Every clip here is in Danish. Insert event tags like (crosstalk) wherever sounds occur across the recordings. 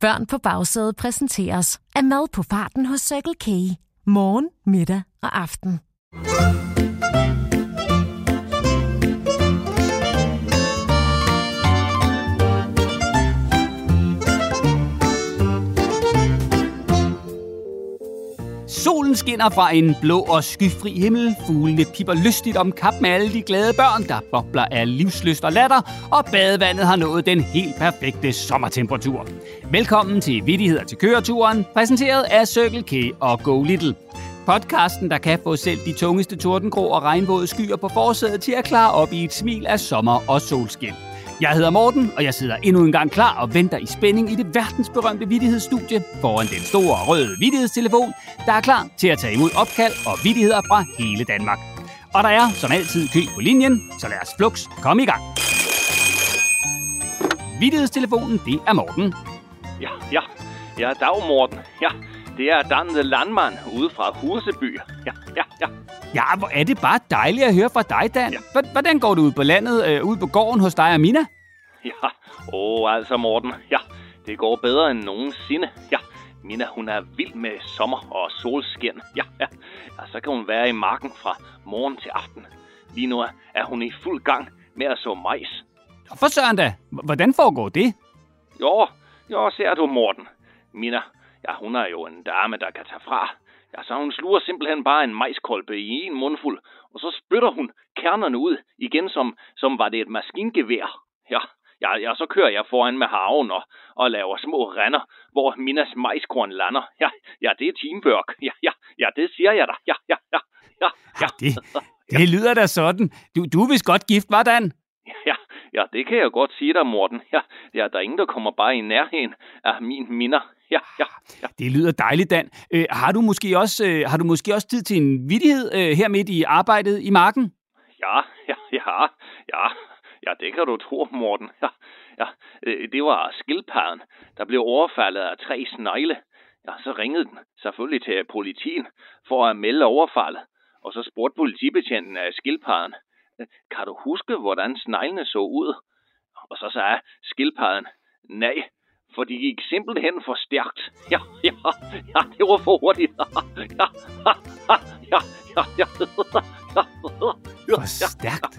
Børn på bagsædet præsenteres af mad på farten hos Circle K. Morgen, middag og aften. Solen skinner fra en blå og skyfri himmel. Fuglene pipper lystigt om kap med alle de glade børn, der bobler af livsløst og latter, og badevandet har nået den helt perfekte sommertemperatur. Velkommen til Vittigheder til køreturen, præsenteret af Circle K og Go Little. Podcasten, der kan få selv de tungeste tordengrå og regnvåde skyer på forsædet til at klare op i et smil af sommer og solskin. Jeg hedder Morten, og jeg sidder endnu en gang klar og venter i spænding i det verdensberømte vidtighedsstudie foran den store røde vittighedstelefon, der er klar til at tage imod opkald og vittigheder fra hele Danmark. Og der er som altid kø på linjen, så lad os flux komme i gang. Vittighedstelefonen, det er Morten. Ja, ja. Ja, dag Morten. Ja, det er Dan Landmann Landmand ude fra Hurseby. Ja, ja, ja. Ja, hvor er det bare dejligt at høre fra dig, Dan. Ja. Hvordan går det ud på landet, øh, ude på gården hos dig og Mina? Ja, åh, altså Morten. Ja, det går bedre end nogensinde. Ja, Mina, hun er vild med sommer og solskin. Ja, ja. ja så kan hun være i marken fra morgen til aften. Lige nu er- hun i fuld gang med at så majs. For søren da, hvordan foregår det? Jo, jo, ser du, Morten. Mina, ja, hun er jo en dame, der kan tage fra. Ja, så hun sluger simpelthen bare en majskolbe i en mundfuld, og så spytter hun kernerne ud igen, som, som var det et maskingevær. Ja, ja, ja, så kører jeg foran med haven og, og laver små render, hvor Minas majskorn lander. Ja, ja, det er teamwork. Ja, ja, ja, det siger jeg da. Ja, ja, ja, ja, ja. Det, det lyder da sådan. Du, du er vist godt gift, var Dan? Ja, ja, det kan jeg godt sige dig, Morten. Ja, ja, der er ingen, der kommer bare i nærheden af min minder. Ja, ja, ja. Det lyder dejligt, Dan. Øh, har, du måske også, øh, har du måske også tid til en vittighed øh, her midt i arbejdet i marken? Ja, ja, ja, ja, ja, det kan du tro, Morten. Ja, ja, øh, det var skildpadden, der blev overfaldet af tre snegle. Ja, så ringede den selvfølgelig til politien for at melde overfaldet. Og så spurgte politibetjenten af skildpadden, "Øh, kan du huske, hvordan sneglene så ud? Og så sagde skildpadden, nej, for de gik simpelthen for stærkt. Ja, ja, ja, det var for hurtigt. Ja, ja, ja, ja, ja, ja. For stærkt.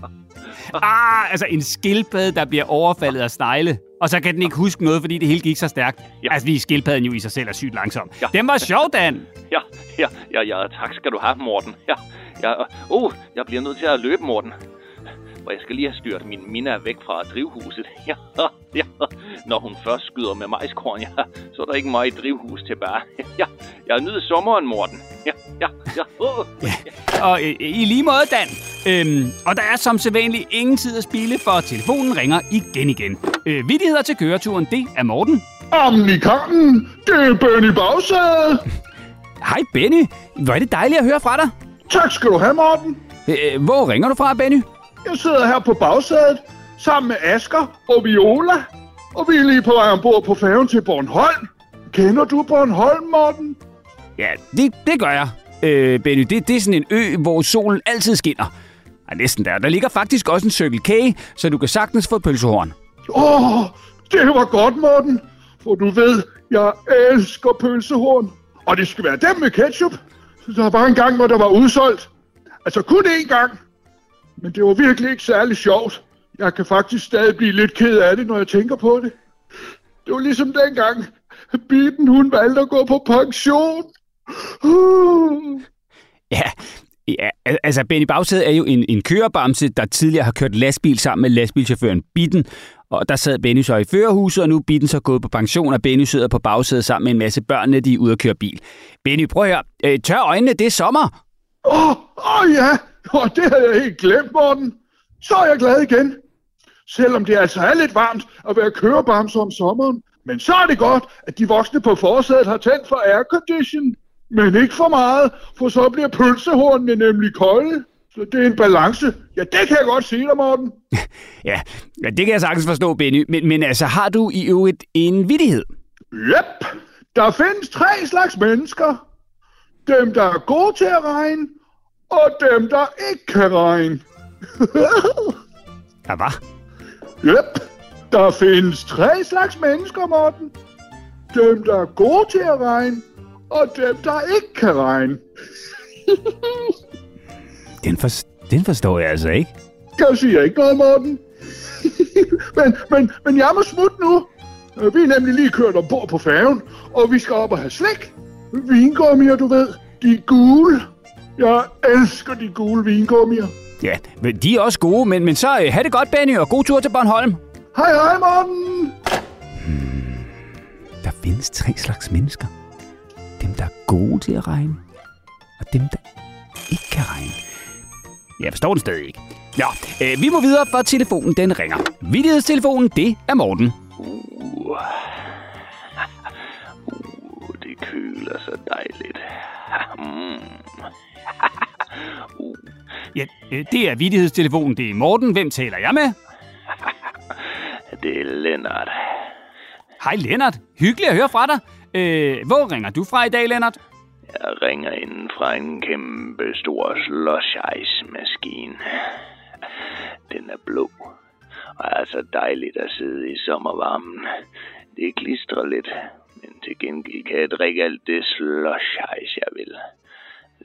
Ah, altså en skildpadde, der bliver overfaldet af snegle. Og så kan den ikke huske noget, fordi det hele gik så stærkt. Ja. Altså, vi skildpadden jo i sig selv er sygt langsom. Ja. Den var sjov, Dan. Ja, ja, ja, ja, tak skal du have, Morten. Ja, ja, uh, jeg bliver nødt til at løbe, Morten. For jeg skal lige have styrt min Mina væk fra drivhuset. (laughs) Ja, ja. Når hun først skyder med majskorn, ja, så er der ikke meget drivhus tilbage. (laughs) Ja, jeg nyder sommeren, Morten. Ja, ja, ja. Uh. Og øh, i lige måde, Dan. Øhm, og der er som sædvanligt ingen tid at spille, for telefonen ringer igen igen. Øh, vittigheder til køreturen, det er Morten. Amerikanen, det er Benny Bagsæde. (laughs) Hej Benny. Hvor er det dejligt at høre fra dig. Tak skal du have, Morten. Øh, hvor ringer du fra, Benny? Jeg sidder her på bagsædet sammen med Asker og Viola. Og vi er lige på vej ombord på færgen til Bornholm. Kender du Bornholm, Morten? Ja, det, det gør jeg. Øh, Benny, det, det er sådan en ø, hvor solen altid skinner. Ja, næsten der. Der ligger faktisk også en Circle K, så du kan sagtens få pølsehorn. Åh, oh, det var godt, Morten. For du ved, jeg elsker pølsehorn. Og det skal være dem med ketchup. Der var en gang, hvor der var udsolgt. Altså kun én gang. Men det var virkelig ikke særlig sjovt. Jeg kan faktisk stadig blive lidt ked af det, når jeg tænker på det. Det var ligesom dengang, Bitten hun valgte at gå på pension. Uh. (sighs) Ja, ja al- altså Benny Bagsæde er jo en, en kørebamse, der tidligere har kørt lastbil sammen med lastbilchaufføren Bitten. Og der sad Benny så i førerhuset, og nu er Bitten så gået på pension, og Benny sidder på bagsædet sammen med en masse børn, når de er ude at køre bil. Benny, prøv høre. Øh, tør øjnene, det er sommer. Åh, oh, oh ja, (laughs) oh, det havde jeg helt glemt, Morten. Så er jeg glad igen. Selvom det altså er lidt varmt at være kørebamse om sommeren. Men så er det godt, at de voksne på forsædet har tændt for aircondition. Men ikke for meget, for så bliver pølsehornene nemlig kolde. Så det er en balance. Ja, det kan jeg godt sige dig, Morten. (laughs) Ja, ja det kan jeg sagtens forstå, Benny. Men, men altså, har du i øvrigt en vittighed? Yep, der findes tre slags mennesker. Dem, der er gode til at regne, og dem, der ikke kan regne. Ja, hvad? Yep, der findes tre slags mennesker, Morten. dem, der er gode til at regne, og dem, der ikke kan regne. (laughs) Den, for, den forstår jeg altså ikke. Jeg siger ikke noget, Morten. (laughs) men, men, men jeg må smutte nu. Vi er nemlig lige kørt ombord på færgen, og vi skal op og have slik. Vingummier, du ved. De er gule. Jeg elsker de gule vingummier. Ja, men de er også gode, men, men så øh, have det godt, Benny, og god tur til Bornholm. Hej, hej, Morten. Der findes tre slags mennesker. Dem, der er gode til at regne, og dem, der ikke kan regne. Jeg forstår det stadig ikke. Nå, øh, vi må videre, for telefonen den ringer. Vittighedstelefonen, det er Morten. Uh. Uh, det køler så dejligt. Mm. (laughs) Ja, øh, det er vittighedstelefonen, det er Morten. Hvem taler jeg med? Det er Lennart. Hej, Lennart. Hyggeligt at høre fra dig. Øh, hvor ringer du fra i dag, Lennart? Jeg ringer ind fra en kæmpe stor slush ice maskine. Den er blå. Og er så dejligt at sidde i sommervarmen. Det klistrer lidt, men til gengæld kan jeg drikke alt det ice, jeg vil.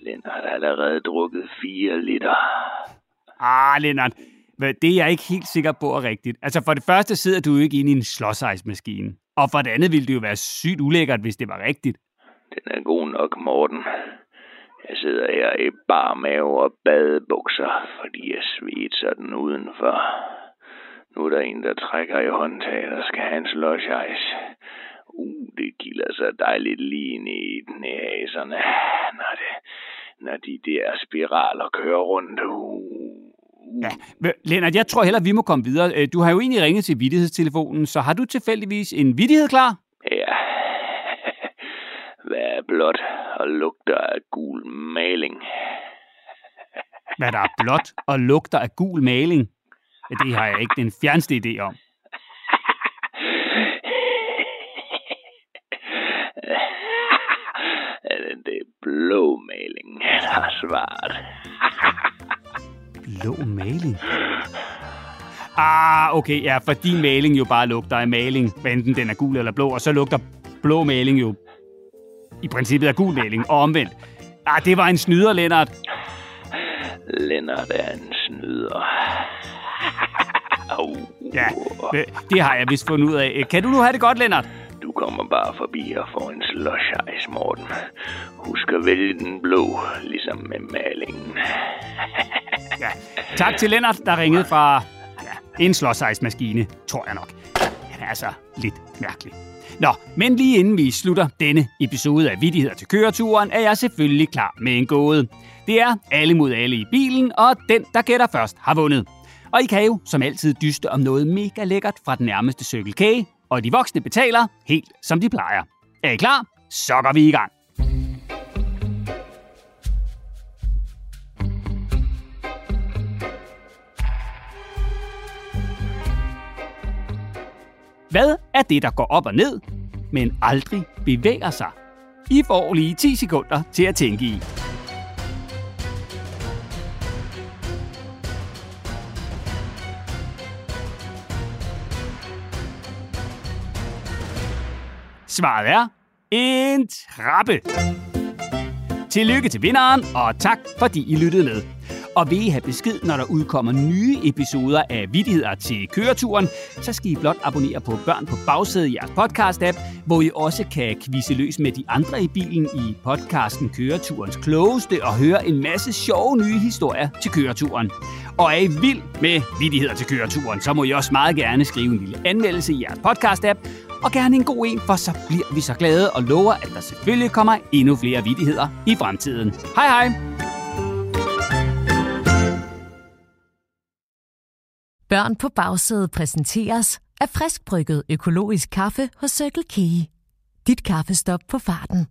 Lennart har allerede drukket 4 liter. Ah, Lennart. Det er jeg ikke helt sikker på er rigtigt. Altså, for det første sidder du jo ikke inde i en slåsejsmaskine. Og for det andet ville det jo være sygt ulækkert, hvis det var rigtigt. Den er god nok, Morten. Jeg sidder her i bar mave og badebukser, fordi jeg svedser den udenfor. Nu er der en, der trækker i håndtaget og skal have en ice. Uh, det kilder så dejligt lige ind i næserne, når, det, når de der spiraler kører rundt. Uh. Ja, men, Lennart, jeg tror heller, vi må komme videre. Øh, Du har jo egentlig ringet til vittighedstelefonen, så har du tilfældigvis en vittighed klar? Ja. Hvad er blot og lugter af gul maling? Hvad der er blåt og lugter af gul maling? Ja, det har jeg ikke den fjerneste idé om. Det er blå maling, svaret. Blå (laughs) maling? Ah, okay, ja, fordi maling jo bare lugter af maling, hvad enten den er gul eller blå, og så lugter blå maling jo i princippet af gul maling, og omvendt. Ah, det var en snyder, Lennart. Lennart er en snyder. (laughs) Au. Ja, det har jeg vist fundet ud af. Kan du nu have det godt, Lennart? Du kommer bare forbi og får en slush ice, Morten. Husk at vælge den blå, ligesom med malingen. (laughs) Ja. Tak til Lennart, der ringede fra ja, en slåsejsmaskine, tror jeg nok. Han er altså lidt mærkelig. Nå, men lige inden vi slutter denne episode af Vittigheder til køreturen, er jeg selvfølgelig klar med en gåde. Det er alle mod alle i bilen, og den, der gætter først, har vundet. Og I kan jo som altid dyste om noget mega lækkert fra den nærmeste Circle K, og de voksne betaler helt som de plejer. Er I klar? Så går vi i gang. Hvad er det, der går op og ned, men aldrig bevæger sig? I får lige 10 sekunder til at tænke i. Svaret er en trappe. Tillykke til vinderen, og tak fordi I lyttede med. Og vil I have besked, når der udkommer nye episoder af Vittigheder til køreturen, så skal I blot abonnere på Børn på Bagsædet i jeres podcast-app, hvor I også kan kvise løs med de andre i bilen i podcasten Køreturens Klogeste og høre en masse sjove nye historier til køreturen. Og er I vild med vidigheder til køreturen, så må I også meget gerne skrive en lille anmeldelse i jeres podcast-app, og gerne en god en, for så bliver vi så glade og lover, at der selvfølgelig kommer endnu flere vidigheder i fremtiden. Hej hej! Børn på bagsædet præsenteres af friskbrygget økologisk kaffe hos Circle K. Dit kaffestop på farten.